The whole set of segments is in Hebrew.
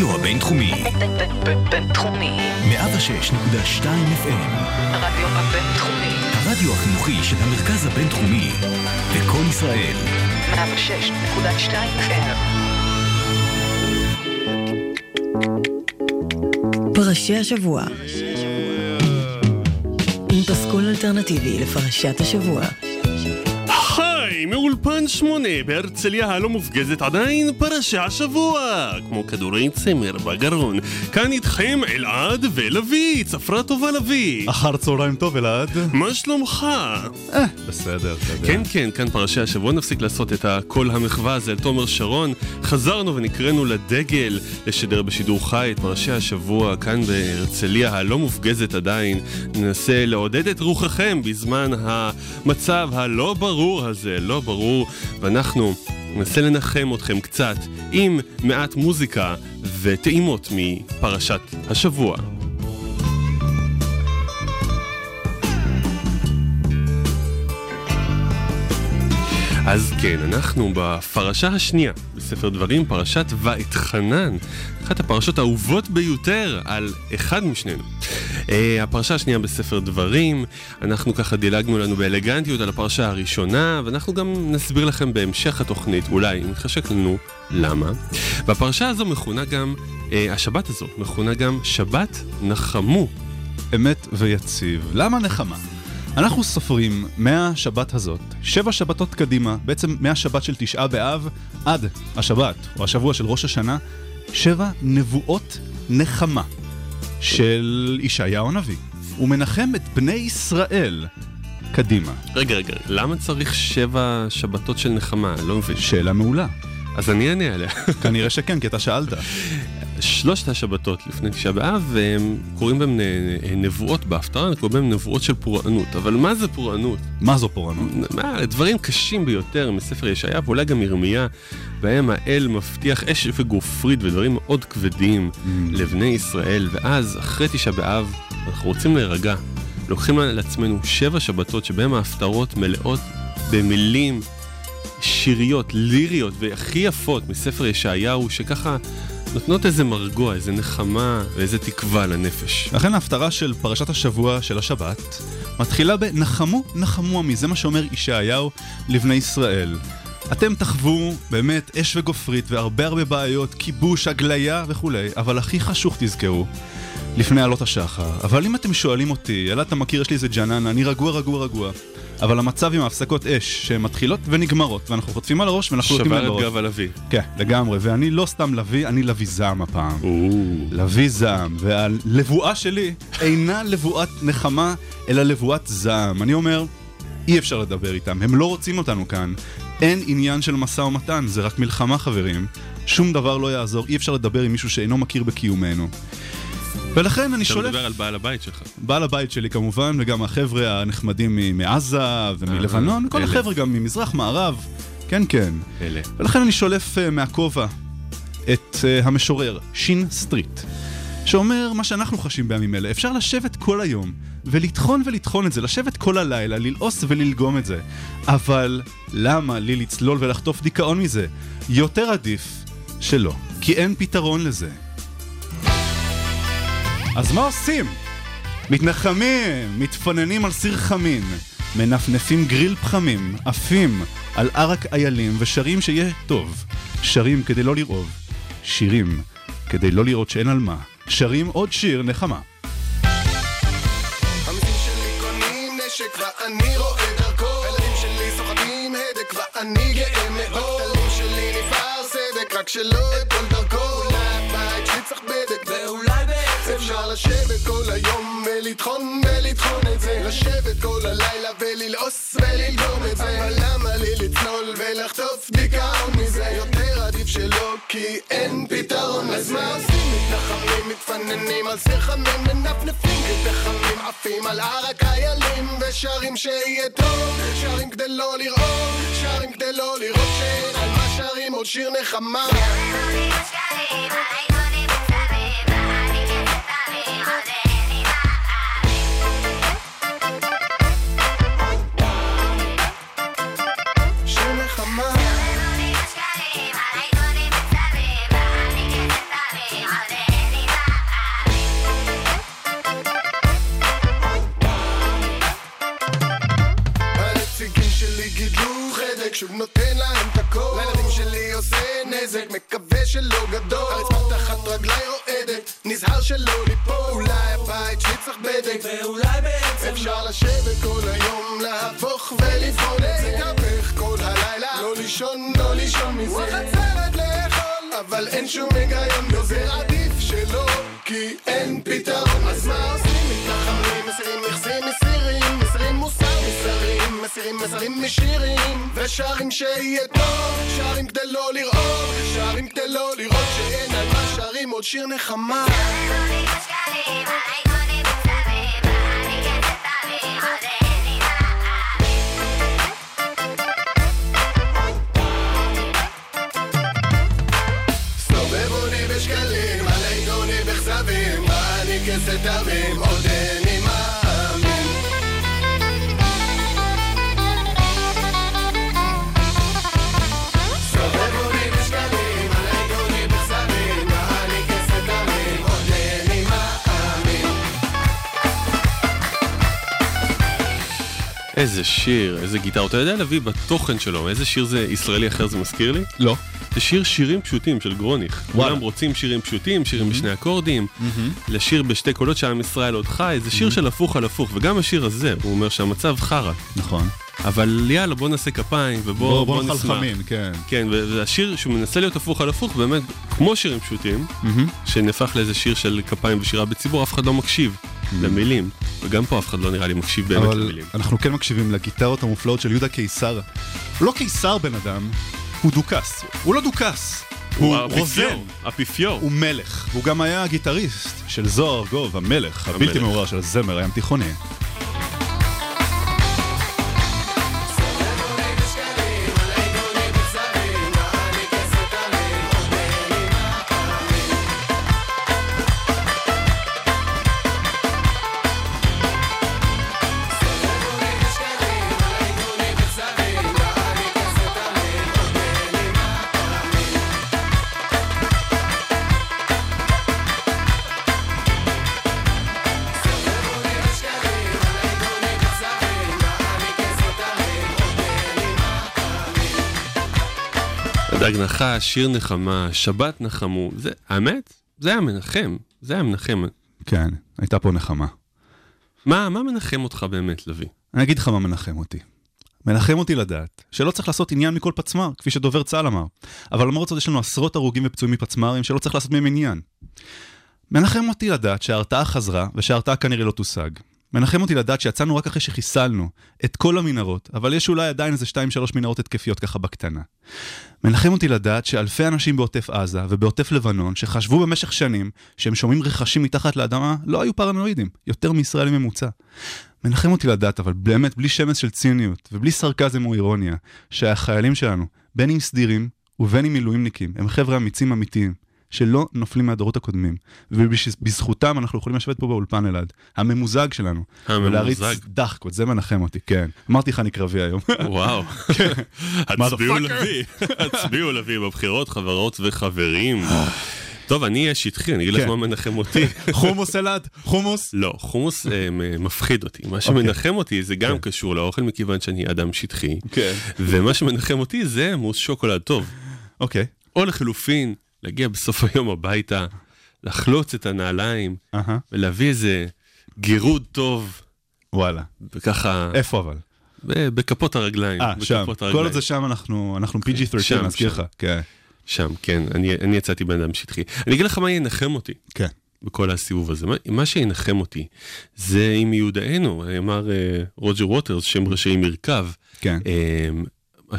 הרדיו הבינתחומי. בינתחומי. 106.2 FM. הרדיו הבינתחומי. הרדיו החינוכי של המרכז הבינתחומי. לקום ישראל. 106.2 FM. פרשי השבוע עם פסקול אלטרנטיבי לפרשת השבוע. מאולפן שמונה בהרצליה הלא מופגזת עדיין פרשי השבוע כמו כדורי צמר בגרון כאן איתכם אלעד ולוי, צפרה טובה לביא אחר צהריים טוב, אלעד. מה שלומך? אה, בסדר, אתה יודע. כן, כן, כאן פרשי השבוע נפסיק לעשות את הקול המחווה הזה על תומר שרון. חזרנו ונקראנו לדגל לשדר בשידור חי את פרשי השבוע כאן בהרצליה הלא מופגזת עדיין. ננסה לעודד את רוחכם בזמן המצב הלא ברור הזה, לא ברור, ואנחנו ננסה לנחם אתכם קצת עם מעט מוזיקה וטעימות מפרשת השבוע. אז כן, אנחנו בפרשה השנייה בספר דברים, פרשת ואתחנן, אחת הפרשות האהובות ביותר על אחד משנינו. Uh, הפרשה השנייה בספר דברים, אנחנו ככה דילגנו לנו באלגנטיות על הפרשה הראשונה, ואנחנו גם נסביר לכם בהמשך התוכנית, אולי, אם יתחשק לנו, למה. והפרשה הזו מכונה גם, uh, השבת הזו מכונה גם שבת נחמו. אמת ויציב. למה נחמה? אנחנו סופרים מהשבת הזאת, שבע שבתות קדימה, בעצם מהשבת של תשעה באב עד השבת, או השבוע של ראש השנה, שבע נבואות נחמה של ישעיהו הנביא. הוא מנחם את בני ישראל קדימה. רגע, רגע, למה צריך שבע שבתות של נחמה? לא מבין. שאלה מעולה. אז אני אענה עליה. כנראה שכן, כי אתה שאלת. שלושת השבתות לפני תשעה באב, והם קוראים בהם נ- נבואות בהפטרה, קוראים בהם נבואות של פורענות. אבל מה זה פורענות? מה זו פורענות? מה, דברים קשים ביותר מספר ישעיה, ואולי גם ירמיה, בהם האל מבטיח אש וגופרית ודברים מאוד כבדים לבני ישראל, ואז, אחרי תשעה באב, אנחנו רוצים להירגע. לוקחים לעצמנו שבע שבתות שבהם ההפטרות מלאות במילים שיריות, ליריות והכי יפות מספר ישעיהו, שככה נותנות איזה מרגוע, איזה נחמה ואיזה תקווה לנפש. לכן ההפטרה של פרשת השבוע של השבת מתחילה ב"נחמו נחמו עמי", זה מה שאומר ישעיהו לבני ישראל. אתם תחוו באמת אש וגופרית והרבה הרבה בעיות, כיבוש, הגליה וכולי, אבל הכי חשוך תזכרו, לפני עלות השחר. אבל אם אתם שואלים אותי, אלא אתה מכיר, יש לי איזה ג'ננה, אני רגוע, רגוע, רגוע. אבל המצב עם ההפסקות אש, שהן מתחילות ונגמרות, ואנחנו חוטפים על הראש ואנחנו לוקחים על שבר את הראש. גב הלוי. כן, לגמרי, ואני לא סתם לביא, אני לביא זעם הפעם. לביא זעם, והלבואה שלי אינה לבואת נחמה, אלא לבואת זעם. אני אומר, אי אפשר לדבר איתם, הם לא רוצים אותנו כאן. אין עניין של משא ומתן, זה רק מלחמה חברים. שום דבר לא יעזור, אי אפשר לדבר עם מישהו שאינו מכיר בקיומנו. ולכן אני אתה שולף... מדבר על בעל הבית שלך. בעל הבית שלי כמובן, וגם החבר'ה הנחמדים מעזה ומלבנון, כל. החבר'ה גם ממזרח, מערב, כן כן. אלה. ולכן אני שולף uh, מהכובע את uh, המשורר, שין סטריט, שאומר מה שאנחנו חשים בימים אלה, אפשר לשבת כל היום ולטחון ולטחון את זה, לשבת כל הלילה, ללעוס וללגום את זה. אבל למה לי לצלול ולחטוף דיכאון מזה? יותר עדיף שלא, כי אין פתרון לזה. אז מה עושים? מתנחמים, מתפוננים על סיר חמין, מנפנפים גריל פחמים, עפים על ערק איילים ושרים שיהיה טוב. שרים כדי לא לרעוב, שירים כדי לא לראות שאין על מה. שרים עוד שיר נחמה. רק שלא אפול דרכו אולי הבית שלי צריך בדק ואולי אפשר לשבת כל היום ולטחון ולטחון את זה. לשבת כל הלילה וללעוס וללגום את זה. אבל למה לי לצלול ולחטוף דיכאון מזה? יותר עדיף שלא כי אין פתרון. אז מה עושים? מתנחמים מתפננים על סיר חמים מנפנפים כפחמים עפים על ערק איילים ושרים שיהיה טוב. שרים כדי לא לראות שרים כדי לא לראות שאין על מה שרים. עוד שיר נחמה שוב נותן להם את הכל. לילדים שלי עושה נזק, מקווה שלא גדול. הרצפה תחת רגליי רועדת, נזהר שלא ליפול. אולי הבית שלי צריך בדק, ואולי בעצם אפשר לשבת כל היום, להפוך ולבחון את זה. להתהפך כל הלילה, לא לישון, לא לישון מזה. וחצרת לאכול, אבל אין שום היגיון בזה. עדיף שלא, כי אין פתרון. אז מה עושים? מתנחמים, מסירים מכסים, מסירים, מסירים מוסר, מסרים, מסירים מסרים משירים, ושרים שיהיה טוב, שרים כדי לא לראות, שרים כדי לא לראות שאין על מה שרים עוד שיר נחמה. סובב תמים, עוד איני מאמין. איזה שיר, איזה גיטרה. אתה יודע להביא בתוכן שלו, איזה שיר זה ישראלי אחר זה מזכיר לי? לא. זה שיר שירים פשוטים של גרוניך. כולם רוצים שירים פשוטים, שירים בשני אקורדים, לשיר בשתי קולות שעם ישראל עוד חי, זה שיר של הפוך על הפוך, וגם השיר הזה, הוא אומר שהמצב חרא. נכון. אבל יאללה, בוא נעשה כפיים, ובוא בוא בוא נאכל נשמח. כן. כן, והשיר שהוא מנסה להיות הפוך על הפוך, באמת, כמו שירים פשוטים, שנהפך לאיזה שיר של כפיים ושירה בציבור, אף אחד לא מקשיב למילים, וגם פה אף אחד לא נראה לי מקשיב באמת אבל למילים. אנחנו כן מקשיבים לגיטרות המופלאות של יהודה קיסר. הוא לא קיסר בן אדם, הוא דוכס. הוא לא דוכס, הוא האפיפיור, רוזן. אפיפיור. הוא מלך. הוא גם היה הגיטריסט של זוהר ארגוב, המלך, הבלתי המלך. מעורר של הזמר הים תיכוני. נחש, שיר נחמה, שבת נחמו, זה, האמת, זה היה מנחם, זה היה מנחם. כן, הייתה פה נחמה. מה, מה מנחם אותך באמת, לביא? אני אגיד לך מה מנחם אותי. מנחם אותי לדעת שלא צריך לעשות עניין מכל פצמ"ר, כפי שדובר צה"ל אמר. אבל למרות זאת יש לנו עשרות הרוגים ופצועים מפצמ"רים שלא צריך לעשות מהם עניין. מנחם אותי לדעת שההרתעה חזרה, ושההרתעה כנראה לא תושג. מנחם אותי לדעת שיצאנו רק אחרי שחיסלנו את כל המנהרות, אבל יש אולי עדיין איזה 2-3 מנהרות התקפיות ככה בקטנה. מנחם אותי לדעת שאלפי אנשים בעוטף עזה ובעוטף לבנון, שחשבו במשך שנים שהם שומעים רכשים מתחת לאדמה, לא היו פרנואידים, יותר מישראלי ממוצע. מנחם אותי לדעת, אבל באמת בלי שמץ של ציניות ובלי סרקזם או אירוניה, שהחיילים שלנו, בין אם סדירים ובין אם מילואימניקים, הם חבר'ה אמיצים אמיתיים, שלא נופלים מהדורות הקודמים, ובזכותם אנחנו יכולים לשבת פה באולפן אלעד, הממוזג שלנו, ולהריץ הממוזג. דחקות, זה מנחם אותי, כן. אמרתי לך אני קרבי היום. וואו. הצביעו לביא, הצביעו לביא בבחירות, חברות וחברים. טוב, אני אהיה שטחי, אני אגיד לך כן. מה מנחם אותי. חומוס אלעד, חומוס. לא, חומוס אה, מפחיד אותי. מה שמנחם אותי זה גם קשור לאוכל, מכיוון שאני אדם שטחי. כן. ומה שמנחם אותי זה מוס שוקולד טוב. אוקיי. או לחלופין, להגיע בסוף היום הביתה, לחלוץ את הנעליים, אהה. ולהביא איזה גירוד טוב, וואלה. וככה, איפה אבל? בכפות הרגליים. אה, שם. בכפות כל הרגליים. עוד זה שם אנחנו אנחנו PG-13, שם, נזכיר. לך. כן. שם, כן, אני, אני יצאתי בן אדם שטחי. אני אגיד לך מה ינחם אותי כן. בכל הסיבוב הזה. מה, מה שינחם אותי זה אם מיודענו, אמר אה, רוג'ר ווטרס, שם ראשי מרכב. כן. אה,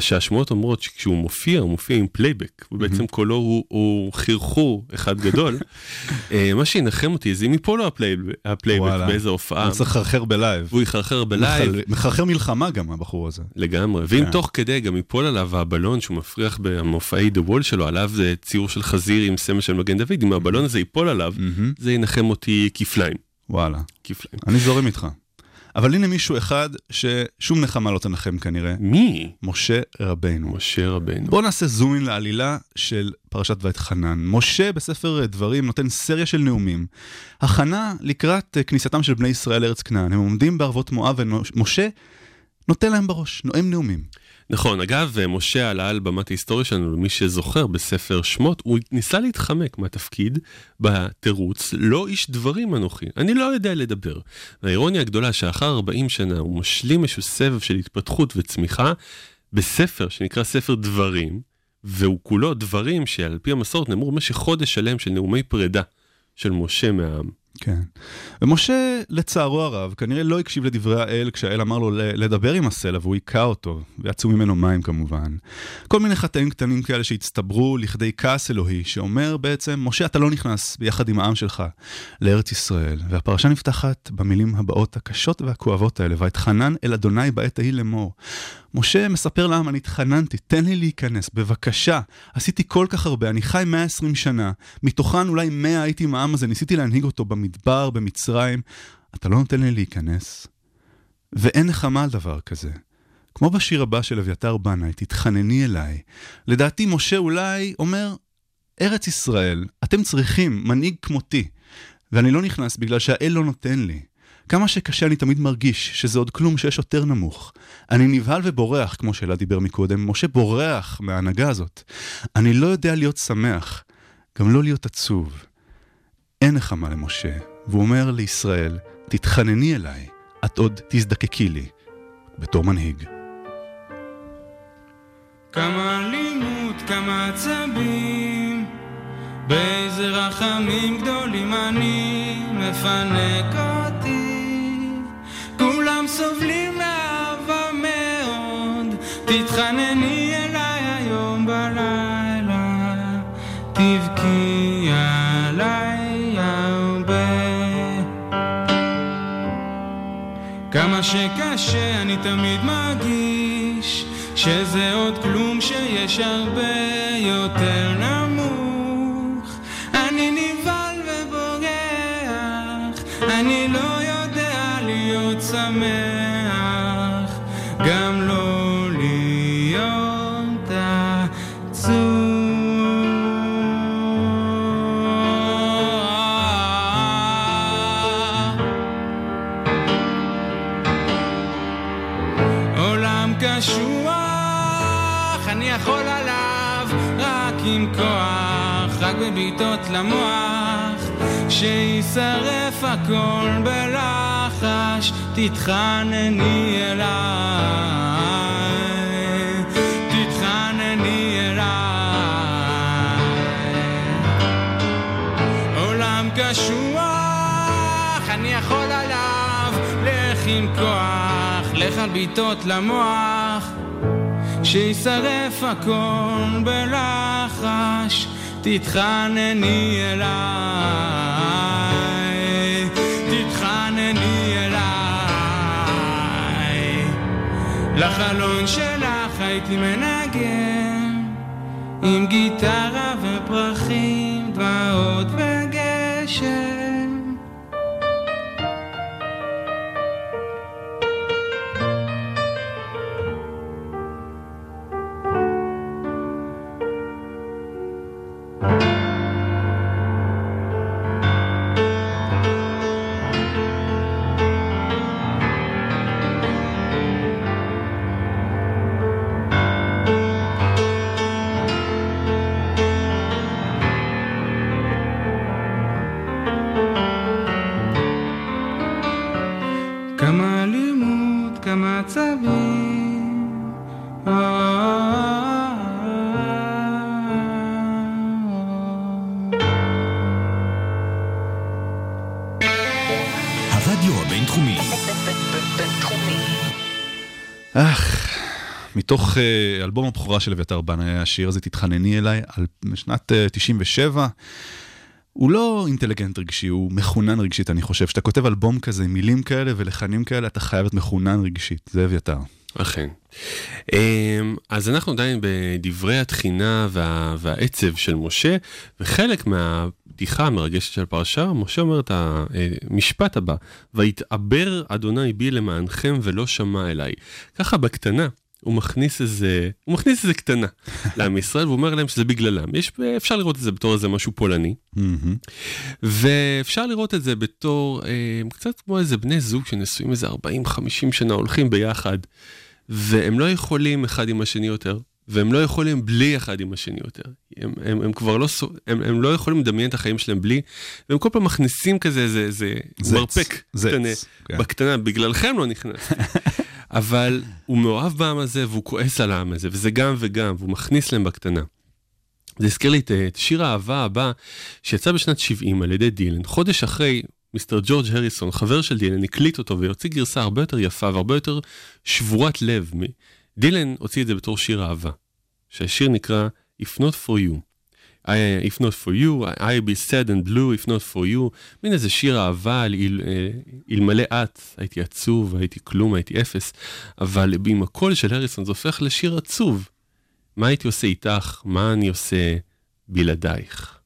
שהשמועות אומרות שכשהוא מופיע, הוא מופיע עם פלייבק, ובעצם קולו הוא, הוא חרחור אחד גדול. אה, מה שינחם אותי זה אם ייפול לו הפלייבק, הפלייבק. באיזה הופעה, הוא צריך לחרחר בלייב. והוא יחרחר בלייב. מחרחר מלחמה גם הבחור הזה. לגמרי, ואם כן. תוך כדי גם ייפול עליו הבלון שהוא מפריח במופעי דה וול שלו, עליו זה ציור של חזיר עם סמל של מגן דוד, אם הבלון הזה ייפול עליו, זה ינחם אותי כפליים. וואלה. כפליים. אני זורם איתך. אבל הנה מישהו אחד ששום נחמה לא תנחם כנראה. מי? משה רבינו. משה רבנו. בואו נעשה זום אין לעלילה של פרשת ואת חנן. משה בספר דברים נותן סריה של נאומים. הכנה לקראת אה, כניסתם של בני ישראל לארץ כנען. הם עומדים בערבות מואב ומשה נותן להם בראש, נואם נאומים. נכון, אגב, משה עלה על במת ההיסטוריה שלנו, למי שזוכר, בספר שמות, הוא ניסה להתחמק מהתפקיד בתירוץ, לא איש דברים אנוכי, אני לא יודע לדבר. והאירוניה הגדולה שאחר 40 שנה הוא משלים איזשהו סבב של התפתחות וצמיחה בספר שנקרא ספר דברים, והוא כולו דברים שעל פי המסורת נאמרו במשך חודש שלם של נאומי פרידה של משה מהעם. כן. ומשה, לצערו הרב, כנראה לא הקשיב לדברי האל כשהאל אמר לו לדבר עם הסלע והוא היכה אותו, ויצאו ממנו מים כמובן. כל מיני חטאים קטנים כאלה שהצטברו לכדי כעס אלוהי, שאומר בעצם, משה, אתה לא נכנס ביחד עם העם שלך לארץ ישראל. והפרשה נפתחת במילים הבאות הקשות והכואבות האלה, ואתחנן אל אדוני בעת ההיא לאמור. משה מספר לעם, אני התחננתי, תן לי להיכנס, בבקשה. עשיתי כל כך הרבה, אני חי 120 שנה, מתוכן אולי 100 הייתי עם העם הזה, ניסיתי להנהיג אותו במדבר, במצרים. אתה לא נותן לי להיכנס? ואין נחמה על דבר כזה. כמו בשיר הבא של אביתר בנאי, תתחנני אליי. לדעתי משה אולי אומר, ארץ ישראל, אתם צריכים מנהיג כמותי, ואני לא נכנס בגלל שהאל לא נותן לי. כמה שקשה אני תמיד מרגיש שזה עוד כלום שיש יותר נמוך. אני נבהל ובורח, כמו שאלה דיבר מקודם, משה בורח מההנהגה הזאת. אני לא יודע להיות שמח, גם לא להיות עצוב. אין נחמה למשה, והוא אומר לישראל, תתחנני אליי, את עוד תזדקקי לי, בתור מנהיג. כמה אלימות, כמה עצבים, באיזה רחמים גדולים אני מפנק אותי. כולם סובלים מאהבה מאוד, תתחנני אליי היום בלילה, תבכי עליי הרבה. כמה שקשה אני תמיד מרגיש שזה עוד כלום שיש הרבה יותר נמוך שמח גם לא להיות עצוב. קשוח, אני יכול עליו רק עם כוח, רק בבעיטות למוח, שישרף הכל בלחש, תתחנני אליי, תתחנני אליי. עולם קשוח, אני יכול עליו, לך עם כוח, לך על בעיטות למוח, שישרף הכל בלחש, תתחנני אליי, לחלון שלך הייתי מנגן, עם גיטרה ופרחים, דמעות וגשם. בינתחומי. אך, מתוך אה, אלבום הבכורה של אביתר בנאי, השיר הזה, תתחנני אליי, על משנת אה, 97. הוא לא אינטליגנט רגשי, הוא מחונן רגשית, אני חושב. כשאתה כותב אלבום כזה, מילים כאלה ולחנים כאלה, אתה חייב להיות מחונן רגשית. זה אביתר. אכן. אמ, אז אנחנו עדיין בדברי התחינה וה, והעצב של משה, וחלק מהבדיחה המרגשת של הפרשה, משה אומר את המשפט הבא, ויתעבר אדוני בי למענכם ולא שמע אליי. ככה בקטנה. הוא מכניס איזה, הוא מכניס איזה קטנה לעם ישראל, והוא אומר להם שזה בגללם. יש, אפשר לראות את זה בתור איזה משהו פולני. ואפשר לראות את זה בתור אה, קצת כמו איזה בני זוג שנשואים איזה 40-50 שנה, הולכים ביחד, והם לא יכולים אחד עם השני יותר, והם לא יכולים בלי אחד עם השני יותר. הם, הם, הם כבר לא, הם, הם לא יכולים לדמיין את החיים שלהם בלי, והם כל פעם מכניסים כזה איזה, איזה זץ, מרפק זץ, קטנה, כן. בקטנה, בגללכם לא נכנס. אבל הוא מאוהב בעם הזה והוא כועס על העם הזה, וזה גם וגם, והוא מכניס להם בקטנה. זה הזכיר לי את, את שיר האהבה הבא, שיצא בשנת 70 על ידי דילן. חודש אחרי, מיסטר ג'ורג' הריסון, חבר של דילן, הקליט אותו והוציא גרסה הרבה יותר יפה והרבה יותר שבורת לב. דילן הוציא את זה בתור שיר אהבה, שהשיר נקרא If Not For You. I, if not for you, I be sad and blue, if not for you, מין איזה שיר אהבה, אל, אה, אלמלא את, הייתי עצוב, הייתי כלום, הייתי אפס, אבל עם הקול של הריסון זה הופך לשיר עצוב. מה הייתי עושה איתך? מה אני עושה בלעדייך?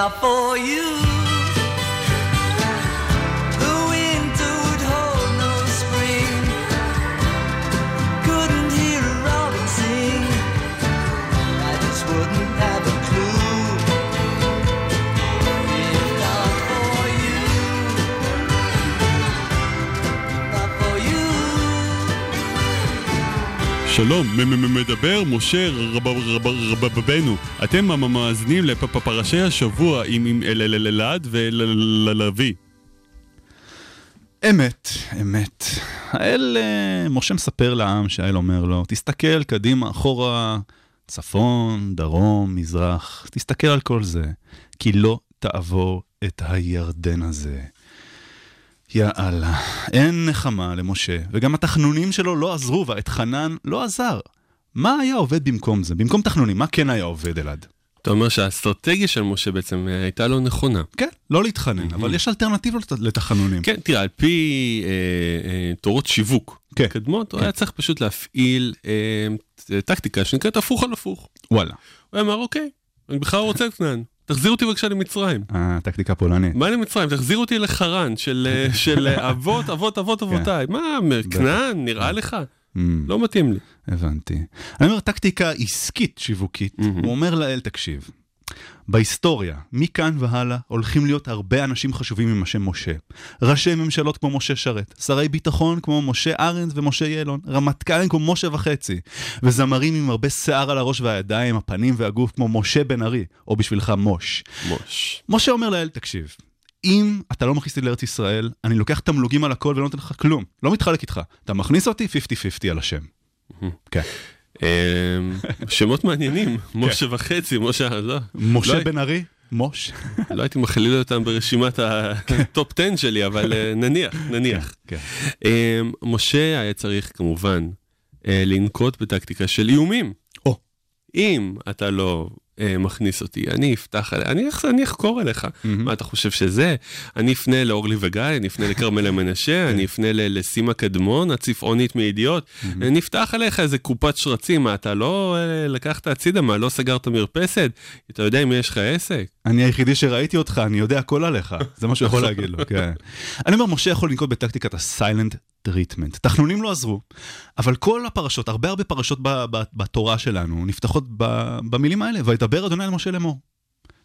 Not for you. שלום, מדבר משה רב- רב- רב- רבנו. אתם המ- מאזינים לפרשי השבוע עם עם אל- אל- אל- אלעד וללוי. אמת, אמת. האל, אה, משה מספר לעם שהאל אומר לו, תסתכל קדימה, אחורה, צפון, דרום, מזרח, תסתכל על כל זה, כי לא תעבור את הירדן הזה. יאללה, אין נחמה למשה, וגם התחנונים שלו לא עזרו, ואת חנן לא עזר. מה היה עובד במקום זה? במקום תחנונים, מה כן היה עובד, אלעד? אתה אומר שהאסטרטגיה של משה בעצם אה, הייתה לא נכונה. כן, לא להתחנן, אבל יש אלטרנטיבות לתחנונים. כן, תראה, על פי אה, אה, תורות שיווק כן. קדמות, הוא כן. היה צריך פשוט להפעיל אה, טקטיקה שנקראת הפוך על הפוך. וואלה. הוא אמר, אוקיי, אני בכלל רוצה כנען. תחזיר אותי בבקשה למצרים. אה, טקטיקה פולנית. מה למצרים? תחזיר אותי לחרן של, אה, של אה, אבות, אבות, אבות, אבותיי. מה, כנען, נראה לך? Mm, לא מתאים לי. הבנתי. אני אומר, טקטיקה עסקית שיווקית. הוא אומר לאל, תקשיב, בהיסטוריה, מכאן והלאה, הולכים להיות הרבה אנשים חשובים עם השם משה. ראשי ממשלות כמו משה שרת, שרי ביטחון כמו משה ארנס ומשה יעלון, רמטכ"לים כמו משה וחצי, וזמרים עם הרבה שיער על הראש והידיים, הפנים והגוף כמו משה בן ארי, או בשבילך מוש. מוש. משה אומר לאל, תקשיב, אם אתה לא מכניס אותי לארץ ישראל, אני לוקח תמלוגים על הכל ולא נותן לך כלום. לא מתחלק איתך. אתה מכניס אותי 50-50 על השם. כן. אמ, שמות מעניינים, משה וחצי, משה, לא. משה לא- בן ארי, מוש. לא הייתי מכליל אותם ברשימת ה top 10 שלי, אבל אה, נניח, נניח. כן. אמ, משה היה צריך כמובן אה, לנקוט בטקטיקה של איומים. אם אתה לא אה, מכניס אותי, אני אפתח עליך, אני, אני אחקור עליך. מהמם. מה אתה חושב שזה? אני אפנה לאורלי וגיא, אני אפנה לכרמלה מנשה, אני אפנה לסימה קדמון, הצפעונית מידיעות, נפתח עליך איזה קופת שרצים, מה אתה לא אה, לקחת הצידה, מה לא סגרת מרפסת? אתה יודע אם יש לך עסק? אני היחידי שראיתי אותך, אני יודע הכל עליך. זה מה שהוא יכול להגיד לו, כן. אני אומר, משה יכול לנקוט בטקטיקת ה silent treatment. תחנונים לא עזרו, אבל כל הפרשות, הרבה הרבה פרשות ב- ב- בתורה שלנו, נפתחות ב- במילים האלה, וידבר אדוני אל משה לאמור.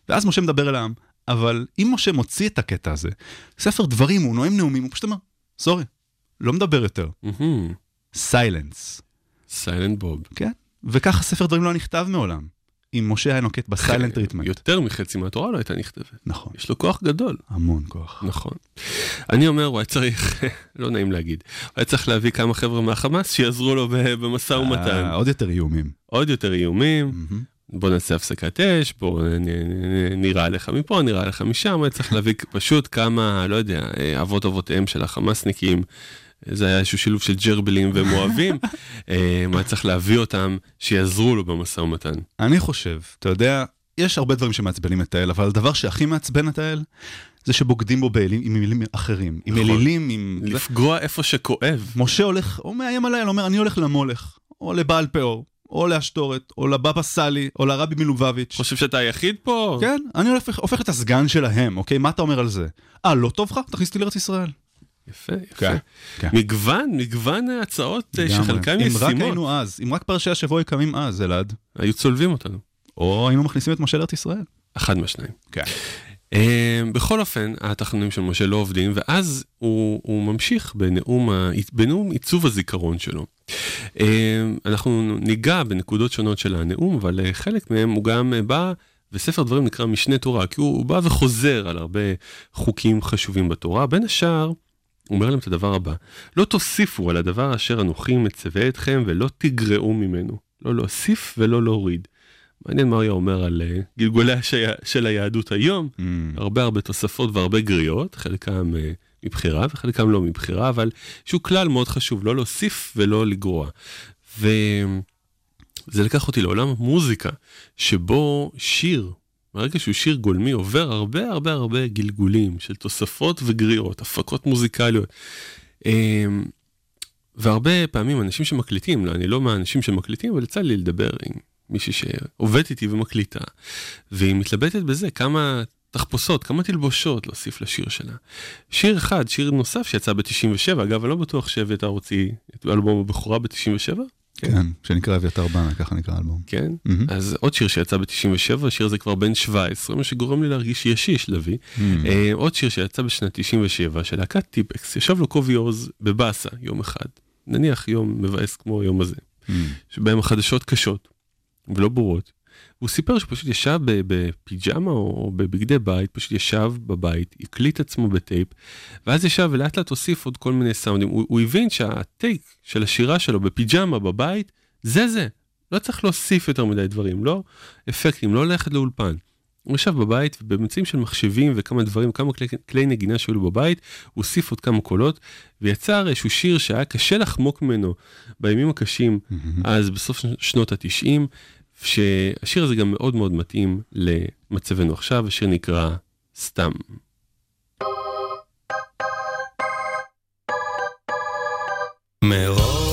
ואז משה מדבר אל העם. אבל אם משה מוציא את הקטע הזה, ספר דברים, הוא נואם נאומים, הוא פשוט אומר, sorry, לא מדבר יותר. silence. Silent Bob. כן? וככה ספר דברים לא נכתב מעולם. אם משה היה נוקט ב silent treatment. יותר מחצי מהתורה לא הייתה נכתבת. נכון. יש לו כוח גדול. המון כוח. נכון. אני אומר, הוא היה צריך, לא נעים להגיד, הוא היה צריך להביא כמה חבר'ה מהחמאס שיעזרו לו במשא ומתן. אה, עוד יותר איומים. עוד יותר איומים. בוא נעשה הפסקת אש, בוא נראה לך מפה, נראה לך משם, היה צריך להביא פשוט כמה, לא יודע, אה, אבות אבותיהם של החמאסניקים. זה היה איזשהו שילוב של ג'רבלים ומואבים, אה, היה צריך להביא אותם שיעזרו לו במשא ומתן. אני חושב, אתה יודע, יש הרבה דברים שמעצבנים את האל, אבל הדבר שהכי מעצבן את האל, זה שבוגדים בו באלים, עם מילים אחרים. עם נכון. אלילים, עם... לפגוע איפה שכואב. משה הולך, הוא מאיים על האל, אומר, אני הולך למולך, או לבעל פאור, או לאשתורת, או לבבא סאלי, או לרבי מלובביץ'. חושב שאתה היחיד פה? כן, אני הופך, הופך את הסגן שלהם, אוקיי? מה אתה אומר על זה? אה, לא טוב לך? תכניס אותי לארץ ישראל. יפה, יפה. כן, כן. מגוון, מגוון הצעות אה. שחלקן אם רק ישימות. היינו אז, אם רק פרשי השבוע היו קמים אז, אלעד, היו צולבים אותנו. או היינו מכניסים את משה לארץ ישראל. אחד מהשניים. כן. אה, בכל אופן, התחנונים של משה לא עובדים, ואז הוא, הוא ממשיך בנאום, ה- בנאום עיצוב הזיכרון שלו. אה, אנחנו ניגע בנקודות שונות של הנאום, אבל חלק מהם הוא גם בא, וספר דברים נקרא משנה תורה, כי הוא, הוא בא וחוזר על הרבה חוקים חשובים בתורה. בין השאר, אומר להם את הדבר הבא, לא תוסיפו על הדבר אשר אנוכי מצווה אתכם ולא תגרעו ממנו. לא להוסיף ולא להוריד. מעניין מה הוא היה אומר על אה, גלגוליה של- של היהדות היום. Mm. הרבה הרבה תוספות והרבה גריות, חלקם אה, מבחירה וחלקם לא מבחירה, אבל שהוא כלל מאוד חשוב, לא להוסיף ולא לגרוע. וזה לקח אותי לעולם המוזיקה, שבו שיר, ברגע שהוא שיר גולמי, עובר הרבה הרבה הרבה גלגולים של תוספות וגריות, הפקות מוזיקליות. אה, והרבה פעמים אנשים שמקליטים, לא, אני לא מהאנשים שמקליטים, אבל יצא לי לדבר עם מישהי שעובדת איתי ומקליטה, והיא מתלבטת בזה כמה תחפושות, כמה תלבושות להוסיף לשיר שלה. שיר אחד, שיר נוסף שיצא ב-97, אגב, אני לא בטוח שאביתר הוציא את אלבום הבכורה ב-97, כן, שנקרא אביתר בנה, ככה נקרא האלבום. כן? מהמם. אז עוד שיר שיצא ב-97, השיר הזה כבר בן 17, מה שגורם לי להרגיש ישיש לביא. Mm. אה, עוד שיר שיצא בשנת 97 של להקת טיפקס, ישב לו קובי עוז בבאסה יום אחד, נניח יום מבאס כמו היום הזה, Mm. שבהם החדשות קשות ולא ברורות. הוא סיפר שפשוט ישב בפיג'מה או בבגדי בית, פשוט ישב בבית, הקליט עצמו בטייפ, ואז ישב ולאט לאט הוסיף עוד כל מיני סאונדים. הוא, הוא הבין שהטייק של השירה שלו בפיג'מה בבית, זה זה. לא צריך להוסיף יותר מדי דברים, לא אפקטים, לא ללכת לאולפן. הוא ישב בבית ובאמצעים של מחשבים וכמה דברים, כמה כלי, כלי נגינה שהיו לו בבית, הוא הוסיף עוד כמה קולות ויצר איזשהו שיר שהיה קשה לחמוק ממנו בימים הקשים אז בסוף שנות התשעים, שהשיר הזה גם מאוד מאוד מתאים למצבנו עכשיו, השיר נקרא סתם. מרוב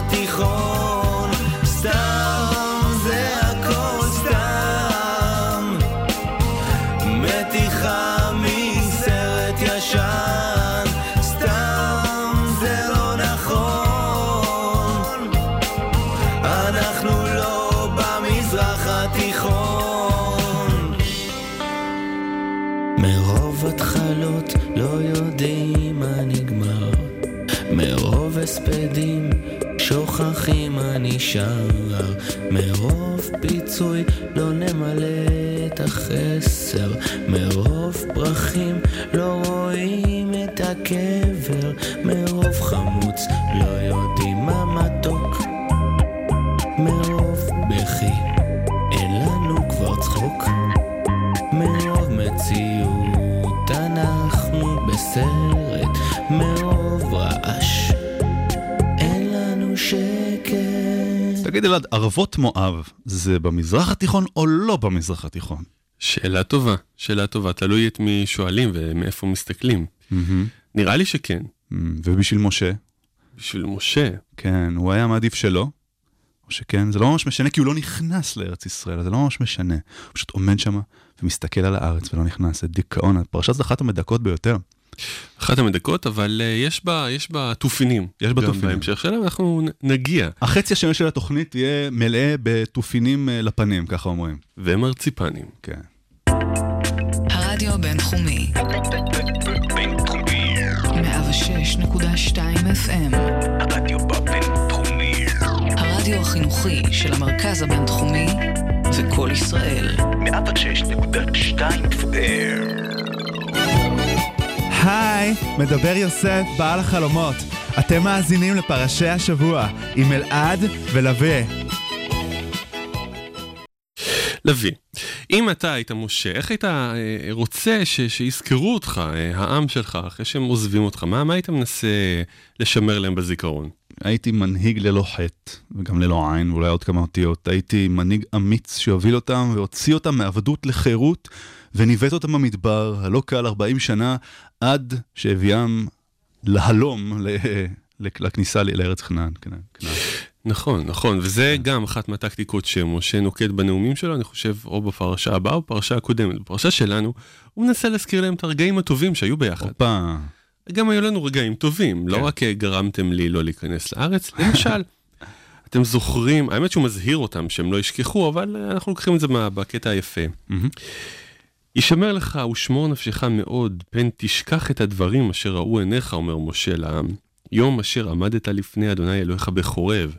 התיכון נשאר. מרוב פיצוי לא נמלא את החסר. מרוב פרחים לא תגיד אלעד, ערבות מואב זה במזרח התיכון או לא במזרח התיכון? שאלה טובה, שאלה טובה, תלוי את מי שואלים ומאיפה מסתכלים. נראה לי שכן. ובשביל משה? בשביל משה. כן, הוא היה מעדיף שלא. או שכן, זה לא ממש משנה כי הוא לא נכנס לארץ ישראל, זה לא ממש משנה. הוא פשוט עומד שם ומסתכל על הארץ ולא נכנס, זה דיכאון. הפרשה זו אחת המדכאות ביותר. אחת המדכאות, אבל uh, יש בה, יש בה תופינים. יש בה תופינים. בהמשך שלה אנחנו נגיע. החצי השני של התוכנית יהיה מלא בתופינים אה, לפנים, ככה אומרים. ומרציפנים. כן. הרדיו הבינתחומי. 106.2 FM. הרדיו הבינתחומי. הרדיו החינוכי של המרכז הבינתחומי זה קול ישראל. 106.2 FM. היי, מדבר יוסף, בעל החלומות. אתם מאזינים לפרשי השבוע עם אלעד ולווה. לביא, אם אתה היית משה, איך היית אה, רוצה ש, שיזכרו אותך, אה, העם שלך, אחרי שהם עוזבים אותך? מה, מה היית מנסה לשמר להם בזיכרון? הייתי מנהיג ללא חטא, וגם ללא עין, ואולי עוד כמה אותיות. הייתי מנהיג אמיץ שהוביל אותם והוציא אותם מעבדות לחירות, וניווט אותם במדבר, הלא קל 40 שנה, עד שהביאם להלום לכניסה לארץ כנען. נכון, נכון, וזה גם אחת מהטקטיקות שמשה נוקט בנאומים שלו, אני חושב, או בפרשה הבאה או בפרשה הקודמת. בפרשה שלנו, הוא מנסה להזכיר להם את הרגעים הטובים שהיו ביחד. הופה. גם היו לנו רגעים טובים, לא כן. רק אה, גרמתם לי לא להיכנס לארץ, למשל, אתם זוכרים, האמת שהוא מזהיר אותם שהם לא ישכחו, אבל אה, אנחנו לוקחים את זה בקטע היפה. מהמם. ישמר לך ושמור נפשך מאוד, פן תשכח את הדברים אשר ראו עיניך, אומר משה לעם. יום אשר עמדת לפני אדוני אלוהיך בחורב,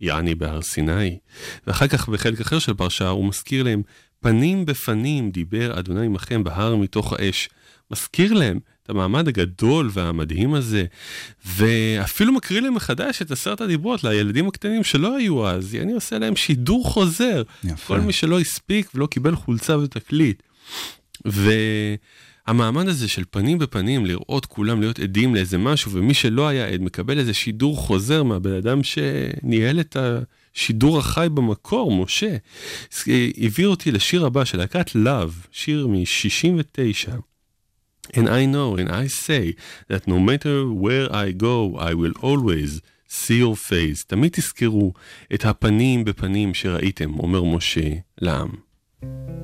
יעני בהר סיני. ואחר כך בחלק אחר של פרשה הוא מזכיר להם, פנים בפנים דיבר אדוני עמכם בהר מתוך האש. מזכיר להם את המעמד הגדול והמדהים הזה, ואפילו מקריא להם מחדש את עשרת הדיברות לילדים הקטנים שלא היו אז, אני עושה להם שידור חוזר. יפה. כל מי שלא הספיק ולא קיבל חולצה ותקליט. והמעמד הזה של פנים בפנים, לראות כולם להיות עדים לאיזה משהו, ומי שלא היה עד מקבל איזה שידור חוזר מהבן אדם שניהל את השידור החי במקור, משה. הביא אותי לשיר הבא של להקת Love, שיר מ-69. And I know and I say that no matter where I go, I will always see your face. תמיד תזכרו את הפנים בפנים שראיתם, אומר משה לעם. Won't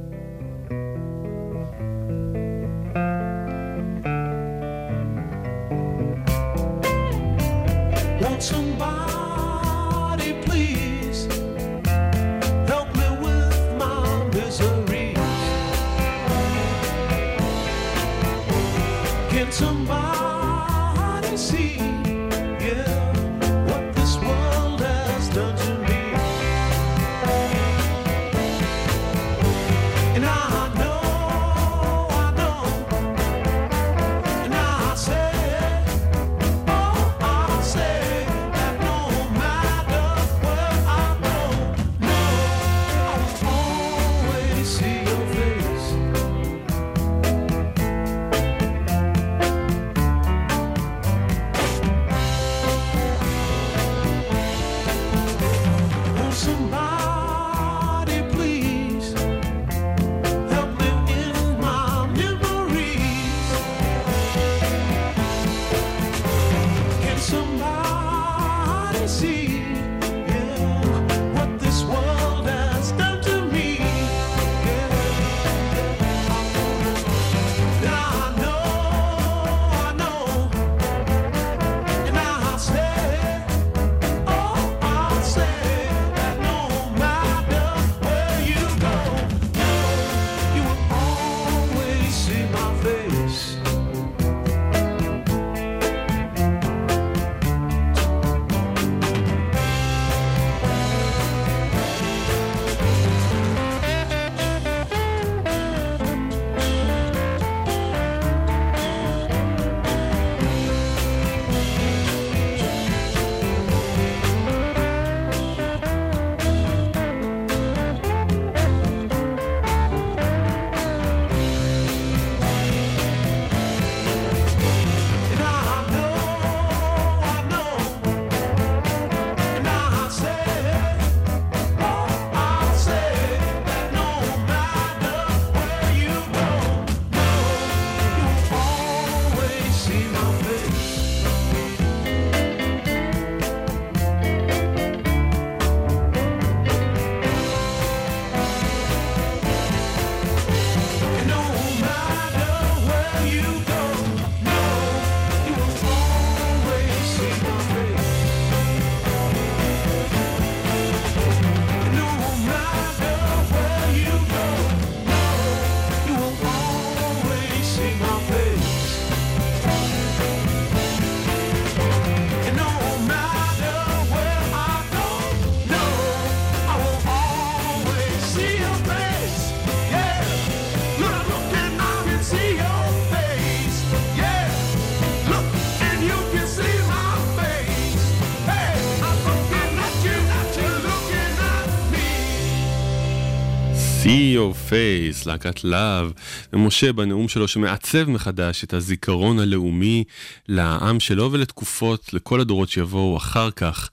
your face, להקת להב, ומשה בנאום שלו שמעצב מחדש את הזיכרון הלאומי לעם שלו ולתקופות, לכל הדורות שיבואו אחר כך.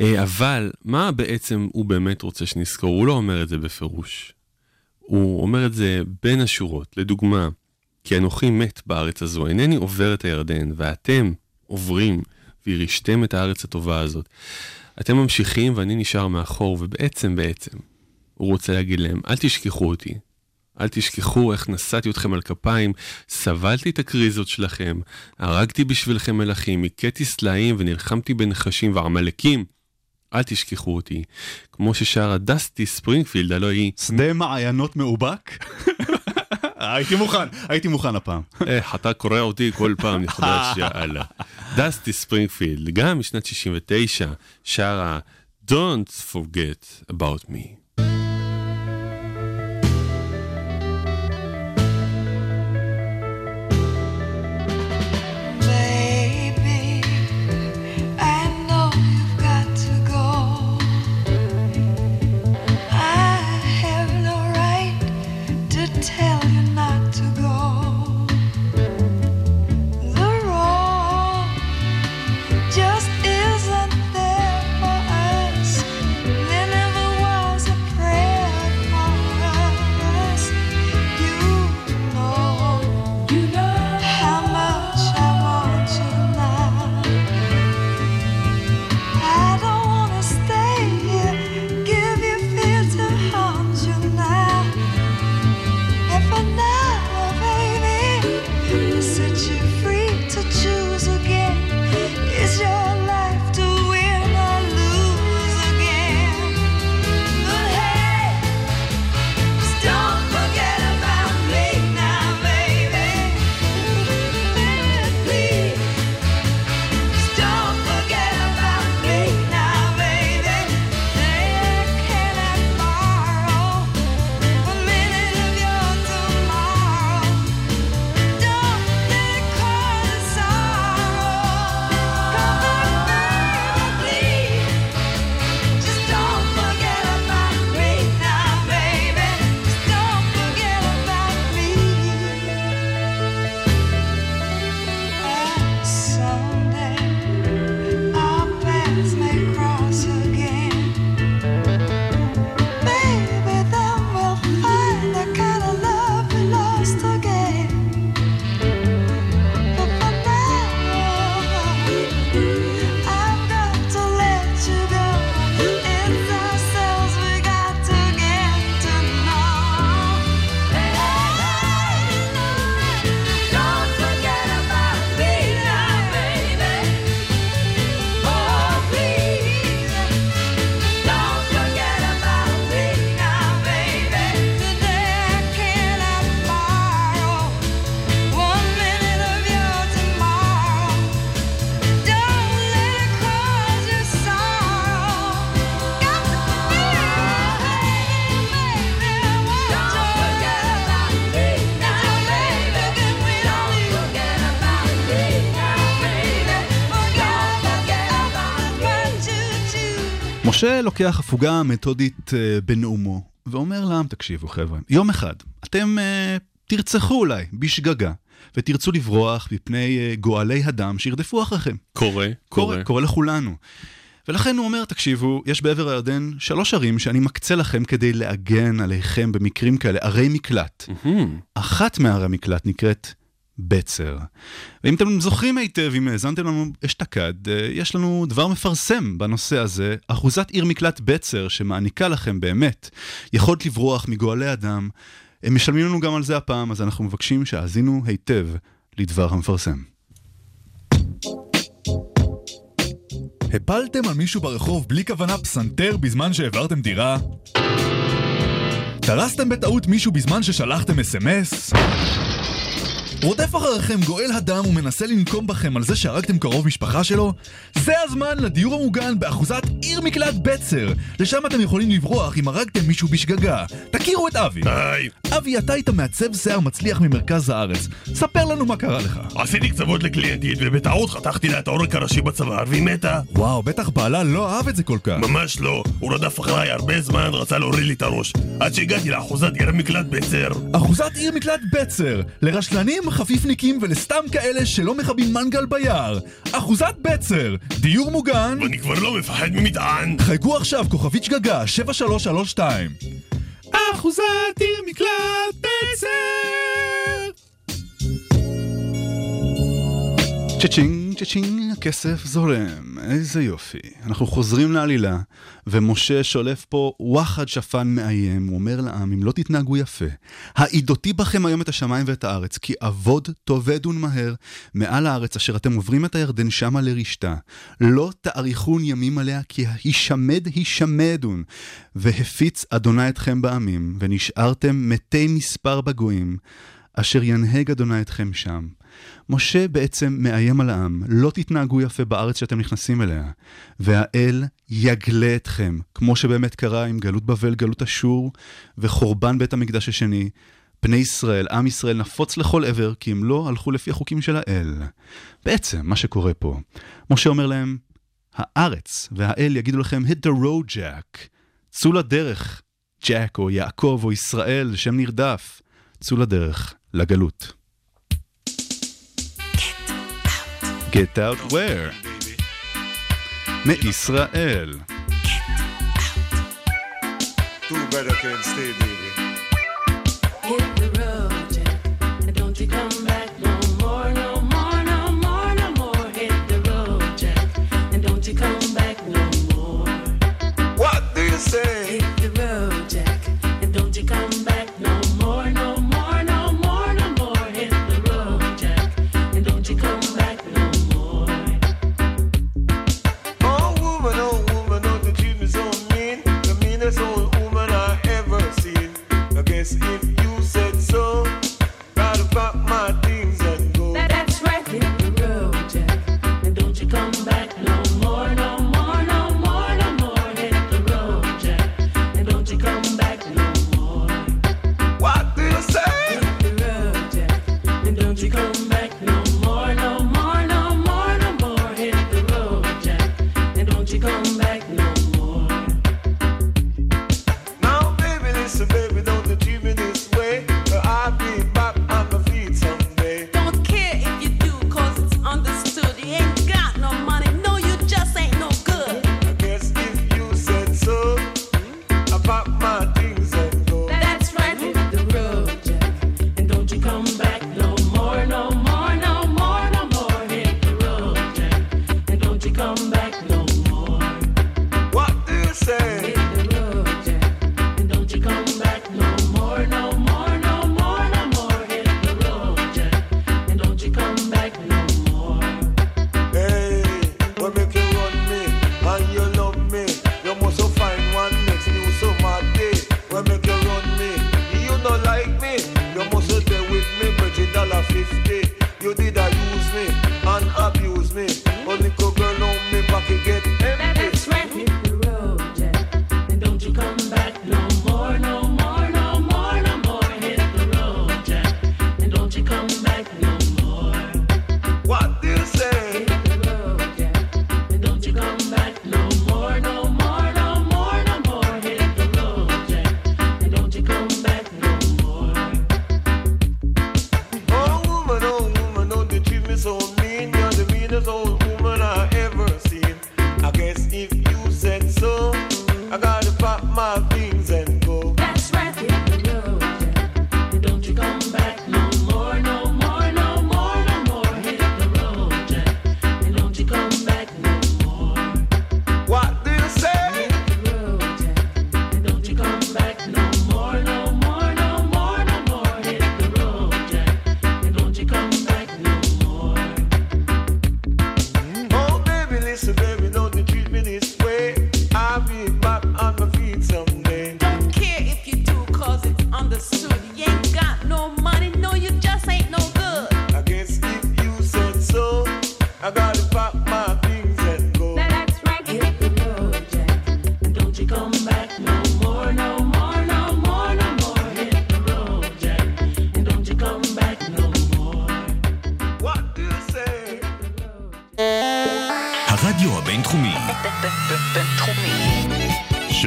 אה, אבל מה בעצם הוא באמת רוצה שנזכור? הוא לא אומר את זה בפירוש. הוא אומר את זה בין השורות. לדוגמה, כי אנוכי מת בארץ הזו, אינני עובר את הירדן, ואתם עוברים וירשתם את הארץ הטובה הזאת. אתם ממשיכים ואני נשאר מאחור, ובעצם בעצם, הוא רוצה להגיד להם, אל תשכחו אותי. אל תשכחו איך נשאתי אתכם על כפיים, סבלתי את הקריזות שלכם, הרגתי בשבילכם מלכים, הכיתי סלעים ונלחמתי בנחשים ועמלקים. אל תשכחו אותי. כמו ששרה דסטי ספרינגפילד, הלוא היא... שדה מעיינות מאובק? הייתי מוכן, הייתי מוכן הפעם. איך, אתה קורא אותי כל פעם מחדש, יאללה. דסטי ספרינגפילד, גם משנת 69, שרה Don't forget about me. משה לוקח הפוגה מתודית אה, בנאומו, ואומר לעם, תקשיבו חבר'ה, יום אחד, אתם אה, תרצחו אולי בשגגה, ותרצו לברוח מפני אה, גואלי הדם שירדפו אחריכם. קורה, קורה, קורה לכולנו. ולכן הוא אומר, תקשיבו, יש בעבר הירדן שלוש ערים שאני מקצה לכם כדי להגן עליכם במקרים כאלה, ערי מקלט. אחת מערי המקלט נקראת בצר. ואם אתם זוכרים היטב, אם האזנתם לנו אשתקד, אה, יש לנו דבר מפרסם בנושא הזה, אחוזת עיר מקלט בצר, שמעניקה לכם באמת יכולת לברוח מגואלי אדם. הם משלמים לנו גם על זה הפעם, אז אנחנו מבקשים שהאזינו היטב לדבר המפרסם. הפלתם על מישהו ברחוב בלי כוונה פסנתר בזמן שהעברתם דירה? דרסתם בטעות מישהו בזמן ששלחתם אס.אם.אס? רודף אחריכם גואל הדם ומנסה לנקום בכם על זה שהרגתם קרוב משפחה שלו? זה הזמן לדיור המוגן באחוזת עיר מקלט בצר. לשם אתם יכולים לברוח אם הרגתם מישהו בשגגה. תכירו את אבי. היי. אבי, אתה היית מעצב שיער מצליח ממרכז הארץ. ספר לנו מה קרה לך. עשיתי קצוות לקליינטית ובטעות חתכתי לה את העורק הראשי בצוואר והיא מתה. וואו, בטח בעלה לא אהב את זה כל כך. ממש לא, הוא רדף אחריי הרבה זמן, רצה להוריד לי את הראש. עד שהגעתי לאחוזת עיר מקלט בצר. אחוזת עיר מקלט בצר, לרשלנים, חפיפניקים ולסתם כאלה שלא מכבים מנגל ביער. אחוזת בצר, דיור מוגן. ואני כבר לא מפחד ממטען. חייגו עכשיו, כוכבית שגגה, 7332. אחוזת עיר מקלט בצר! צ'צ'ינג, צ'צ'ינג, הכסף זורם, איזה יופי. אנחנו חוזרים לעלילה, ומשה שולף פה וואחד שפן מאיים, הוא אומר לעם, אם לא תתנהגו יפה, העידותי בכם היום את השמיים ואת הארץ, כי אבוד תאבדון מהר מעל הארץ אשר אתם עוברים את הירדן שמה לרשתה. לא תאריכון ימים עליה, כי הישמד הישמדון. והפיץ אדוני אתכם בעמים, ונשארתם מתי מספר בגויים, אשר ינהג אדוני אתכם שם. משה בעצם מאיים על העם, לא תתנהגו יפה בארץ שאתם נכנסים אליה, והאל יגלה אתכם, כמו שבאמת קרה עם גלות בבל, גלות אשור, וחורבן בית המקדש השני. בני ישראל, עם ישראל נפוץ לכל עבר, כי הם לא הלכו לפי החוקים של האל. בעצם, מה שקורה פה, משה אומר להם, הארץ והאל יגידו לכם, hit the road, jack. צאו לדרך, ג'ק או יעקב או ישראל, שם נרדף. צאו לדרך, לגלות. Get out where? מישראל. Two better can stay, baby.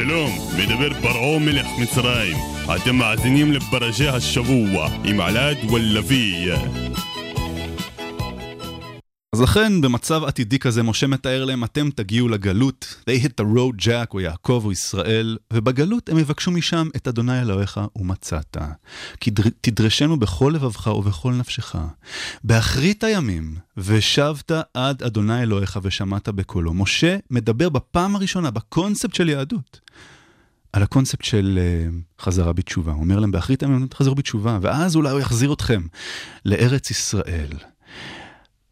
שלום, מדבר פרעה מלך מצרים. אתם מאזינים לפרשי השבוע עם עלד ולוי. אז לכן, במצב עתידי כזה, משה מתאר להם, אתם תגיעו לגלות, they hit the road jack, או יעקב או ישראל, ובגלות הם יבקשו משם את אדוני אלוהיך ומצאת. כי דר- תדרשנו בכל לבבך ובכל נפשך. באחרית הימים, ושבת עד אדוני אלוהיך ושמעת בקולו. משה מדבר בפעם הראשונה, בקונספט של יהדות. על הקונספט של uh, חזרה בתשובה. הוא אומר להם, באחרית הימים תחזרו בתשובה, ואז אולי הוא יחזיר אתכם לארץ ישראל.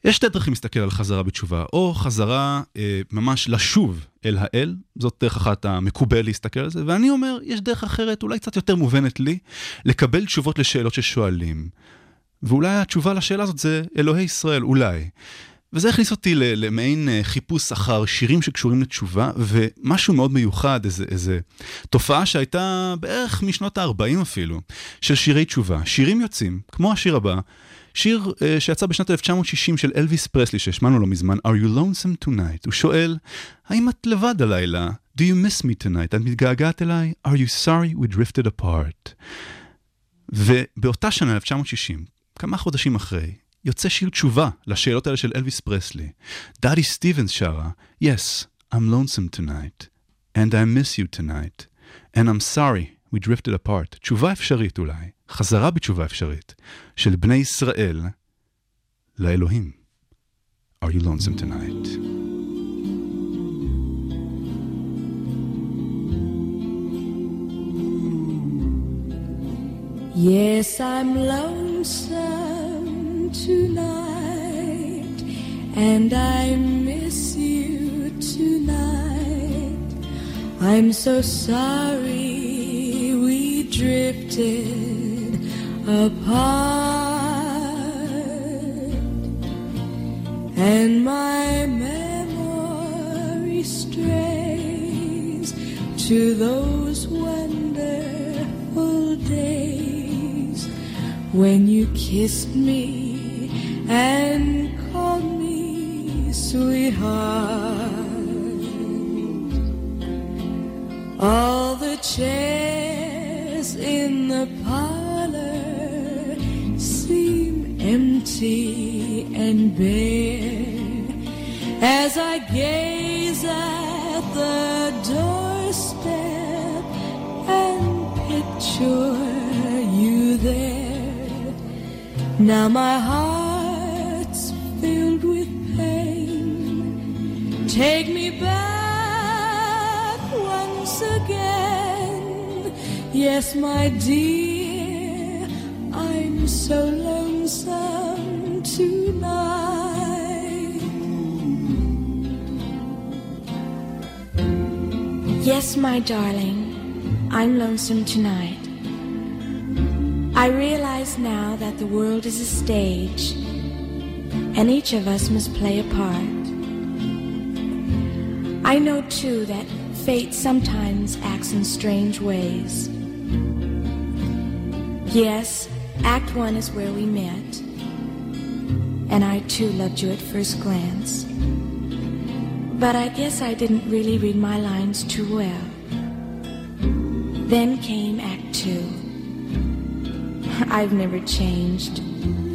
יש שתי דרכים להסתכל על חזרה בתשובה, או חזרה אה, ממש לשוב אל האל, זאת דרך אחת המקובל להסתכל על זה, ואני אומר, יש דרך אחרת, אולי קצת יותר מובנת לי, לקבל תשובות לשאלות ששואלים. ואולי התשובה לשאלה הזאת זה אלוהי ישראל, אולי. וזה הכניס אותי למעין אה, חיפוש אחר שירים שקשורים לתשובה, ומשהו מאוד מיוחד, איזה, איזה תופעה שהייתה בערך משנות ה-40 אפילו, של שירי תשובה. שירים יוצאים, כמו השיר הבא, שיר uh, שיצא בשנת 1960 של אלוויס פרסלי, שהשמענו לא מזמן, are you lonesome tonight? הוא שואל, האם את לבד הלילה? do you miss me tonight? את מתגעגעת אליי? are you sorry we drifted apart? ובאותה שנה, 1960, כמה חודשים אחרי, יוצא שיר תשובה לשאלות האלה של אלוויס פרסלי. דאדי סטיבנס שרה, Yes, I'm lonesome tonight, and I miss you tonight, and I'm sorry we drifted apart. תשובה אפשרית אולי, חזרה בתשובה אפשרית, של בני ישראל לאלוהים. Are you lonesome tonight? Yes, I'm lonesome tonight, and I miss you tonight. I'm so sorry we drifted apart, and my memory strays to those wonderful days when you kissed me and called me sweetheart. All the chairs in the parlor seem empty and bare as I gaze at the doorstep and picture you there. Now my heart's Yes, my dear, I'm so lonesome tonight. Yes, my darling, I'm lonesome tonight. I realize now that the world is a stage, and each of us must play a part. I know too that fate sometimes acts in strange ways. Yes, Act One is where we met, and I too loved you at first glance. But I guess I didn't really read my lines too well. Then came Act Two. I've never changed.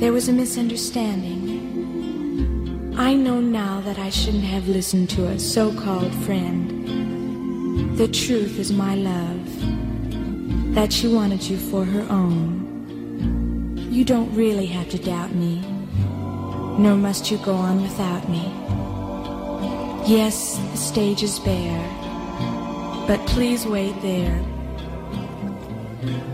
There was a misunderstanding. I know now that I shouldn't have listened to a so called friend. The truth is my love, that she wanted you for her own. You don't really have to doubt me, nor must you go on without me. Yes, the stage is bare, but please wait there.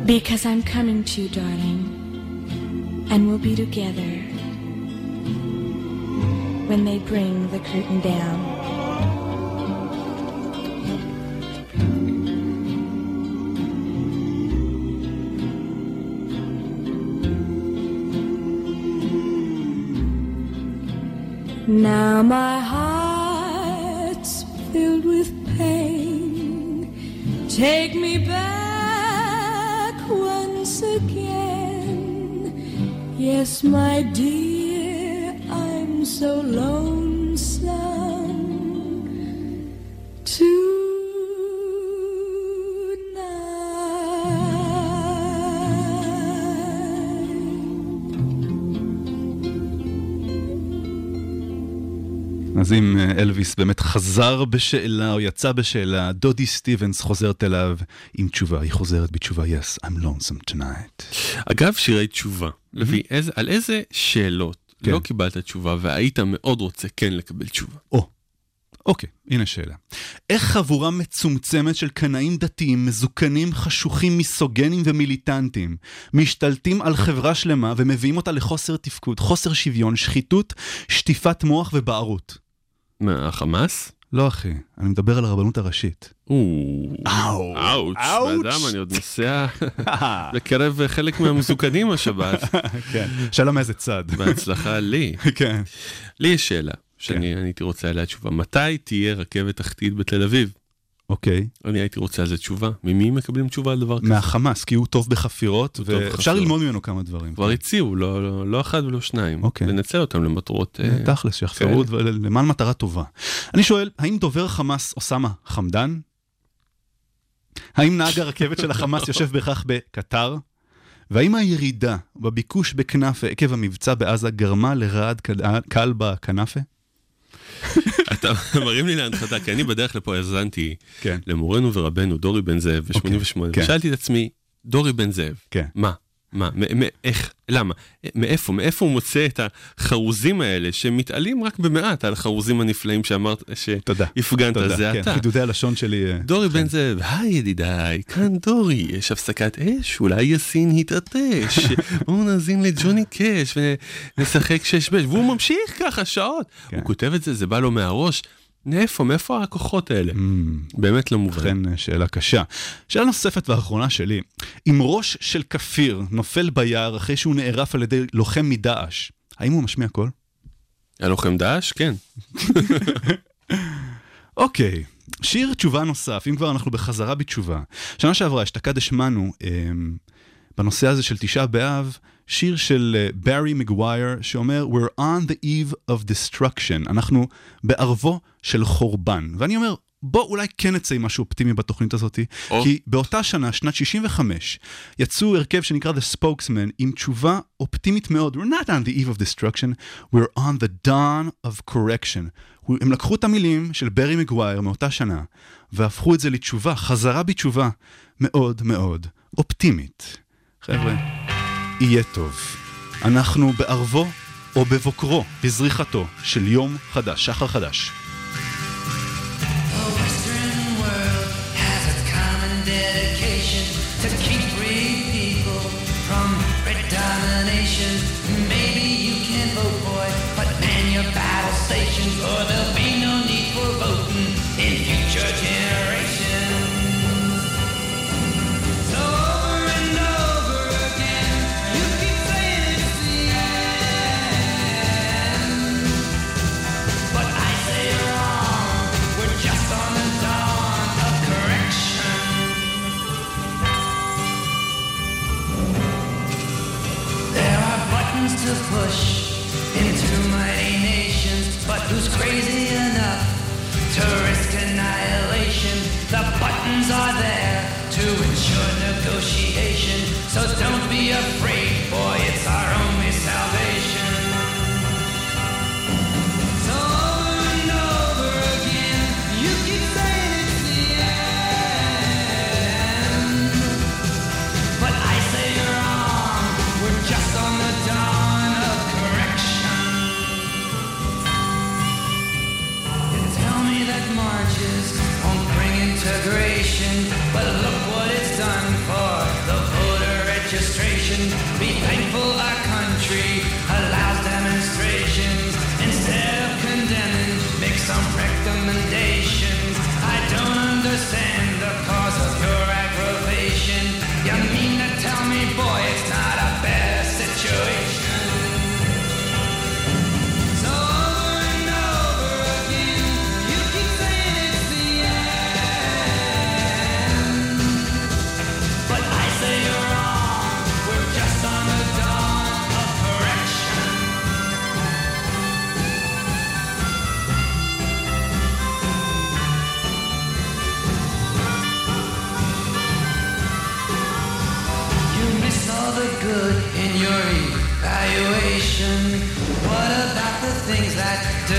Because I'm coming to you, darling, and we'll be together when they bring the curtain down. Now my heart's filled with pain. Take me back once again. Yes, my dear, I'm so lonesome אז אם אה, אלוויס באמת חזר בשאלה או יצא בשאלה, דודי סטיבנס חוזרת אליו עם תשובה, היא חוזרת בתשובה, yes, I'm lonesome tonight. אגב, שירי תשובה, לפי איזה, על איזה שאלות כן. לא קיבלת תשובה והיית מאוד רוצה כן לקבל תשובה? או, אוקיי, הנה שאלה. איך חבורה מצומצמת של קנאים דתיים, מזוקנים, חשוכים, מיסוגנים ומיליטנטים, משתלטים על חברה שלמה ומביאים אותה לחוסר תפקוד, חוסר שוויון, שחיתות, שטיפת מוח ובערות? מה, החמאס? לא אחי, אני מדבר על הרבנות הראשית. אאו, אאוץ', באדם, אני עוד נוסע לקרב חלק מהמסוכנים השבת. כן, שאלה מאיזה צד. בהצלחה לי. כן. לי יש שאלה, שאני אני הייתי רוצה עליה תשובה. מתי תהיה רכבת תחתית בתל אביב? אוקיי. אני הייתי רוצה על זה תשובה. ממי מקבלים תשובה על דבר כזה? מהחמאס, כי הוא טוב בחפירות, ואפשר. ללמוד ממנו כמה דברים. כבר הציעו, לא, לא, לא אחד ולא שניים. אוקיי. לנצל אותם למטרות... אה, תכלס, שיחפרו למען מטרה טובה. אני שואל, האם דובר חמאס אוסאמה חמדן? האם נהג הרכבת של החמאס יושב בהכרח בקטר? והאם הירידה בביקוש בכנאפה עקב המבצע בעזה גרמה לרעד קל בכנאפה? אתה מרים לי להנחתה, כי אני בדרך לפה האזנתי כן. למורנו ורבנו דורי בן זאב ב-88, כן. ושאלתי את עצמי, דורי בן זאב, כן. מה? מה? איך? למה? מאיפה? מאיפה הוא מוצא את החרוזים האלה שמתעלים רק במעט על החרוזים הנפלאים שאמרת, שהפגנת, תודה, זה כן, אתה. חידודי הלשון שלי... אה, דורי בן זאב, היי ידידיי, כאן דורי, יש הפסקת אש, אולי יאסין יתעטש, בואו נאזין לג'וני קאש ונשחק שש בש, והוא ממשיך ככה שעות. הוא כותב את זה, זה בא לו מהראש. מאיפה, מאיפה הכוחות האלה? באמת לא מובן. אכן שאלה קשה. שאלה נוספת ואחרונה שלי, אם ראש של כפיר נופל ביער אחרי שהוא נערף על ידי לוחם מדאעש, האם הוא משמיע קול? הלוחם דאעש? כן. אוקיי, שיר תשובה נוסף, אם כבר אנחנו בחזרה בתשובה. שנה שעברה אשתקד השמענו אמ, בנושא הזה של תשעה באב, שיר של אה, ברי מגווייר שאומר We're on the eve of destruction, אנחנו בערבו של חורבן. ואני אומר, בוא אולי כן נצא עם משהו אופטימי בתוכנית הזאת, או. כי באותה שנה, שנת 65, יצאו הרכב שנקרא The Spokesman עם תשובה אופטימית מאוד. We're not on the eve of destruction, we're on the dawn of correction. הם לקחו את המילים של ברי מגווייר מאותה שנה, והפכו את זה לתשובה, חזרה בתשובה מאוד מאוד אופטימית. חבר'ה, יהיה טוב. אנחנו בערבו או בבוקרו, בזריחתו של יום חדש, שחר חדש. To push into mighty nations, but who's crazy enough to risk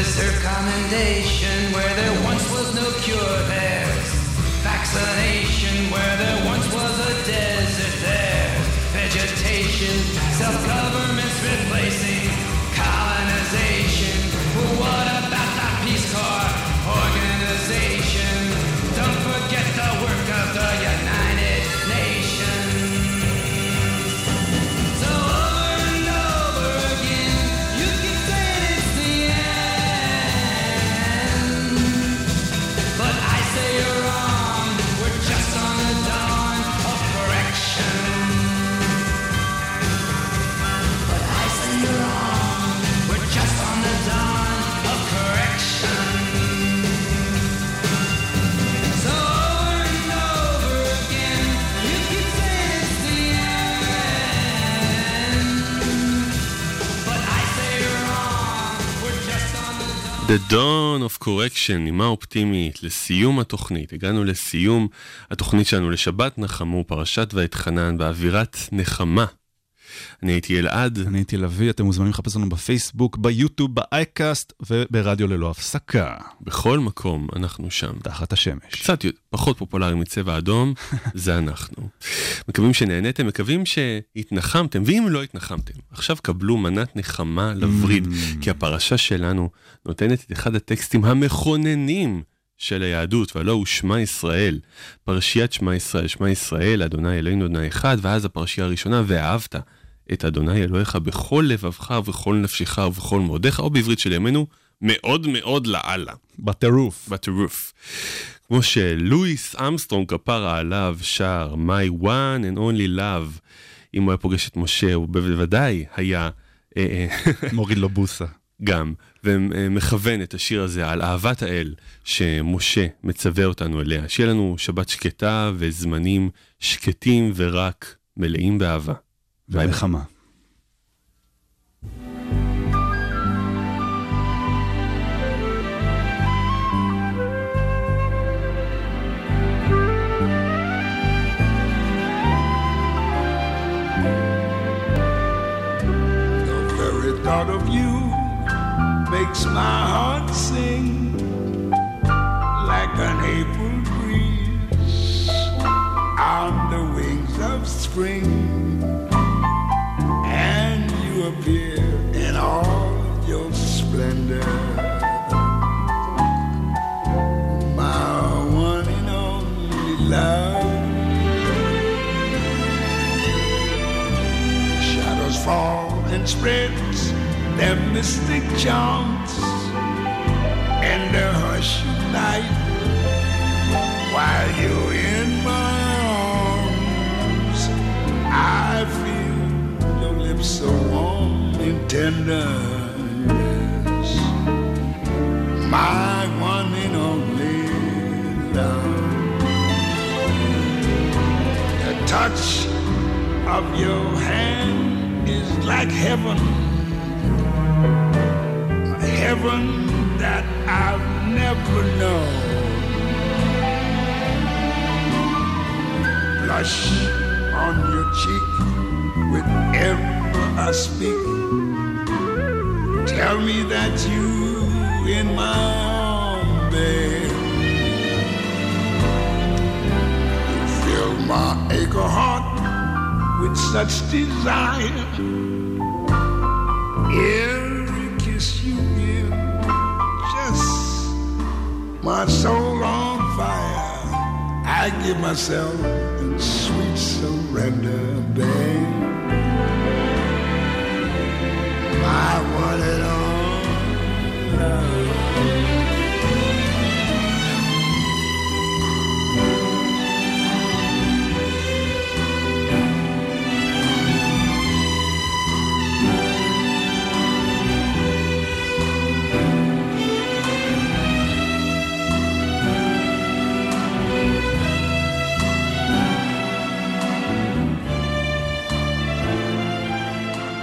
to serve commendation where there once was no cure. There's vaccination where there once was a desert. There's vegetation, self-government's the Dawn of Correction, נימה אופטימית, לסיום התוכנית. הגענו לסיום התוכנית שלנו לשבת נחמו, פרשת ואתחנן, באווירת נחמה. אני הייתי אלעד. אני הייתי לביא, אתם מוזמנים לחפש לנו בפייסבוק, ביוטיוב, באייקאסט וברדיו ללא הפסקה. בכל מקום אנחנו שם. תחת השמש. קצת פחות פופולרי מצבע אדום, זה אנחנו. מקווים שנהניתם, מקווים שהתנחמתם, ואם לא התנחמתם, עכשיו קבלו מנת נחמה לווריד, כי הפרשה שלנו נותנת את אחד הטקסטים המכוננים של היהדות, והלא הוא שמע ישראל. פרשיית שמע ישראל, שמע ישראל, אדוני אלוהינו אדוני אחד, ואז הפרשייה הראשונה, ואהבת את אדוני אלוהיך בכל לבבך ובכל נפשך ובכל מאודיך, או בעברית של ימינו, מאוד מאוד לאללה. בטירוף. בטירוף. כמו שלואיס אמסטרונג כפרה עליו שר My one and only love, אם הוא היה פוגש את משה, הוא בוודאי היה... אה, אה, מוריד לו בוסה. גם, ומכוון את השיר הזה על אהבת האל שמשה מצווה אותנו אליה. שיהיה לנו שבת שקטה וזמנים שקטים ורק מלאים באהבה. ביי ביי. ונחמה. The very thought of you makes my heart sing like an April breeze on the wings of spring. Appear in all your splendor. My one and only love. Shadows fall and spreads their mystic charms in the hush of night while you're in so warm and tender. Yes, my one and only love. The touch of your hand is like heaven, a heaven that I've never known. Blush on your cheek I speak. Tell me that you in my arm, babe. You fill my acre heart with such desire. Every kiss you give, just my soul on fire. I give myself in sweet surrender, babe. I want it all.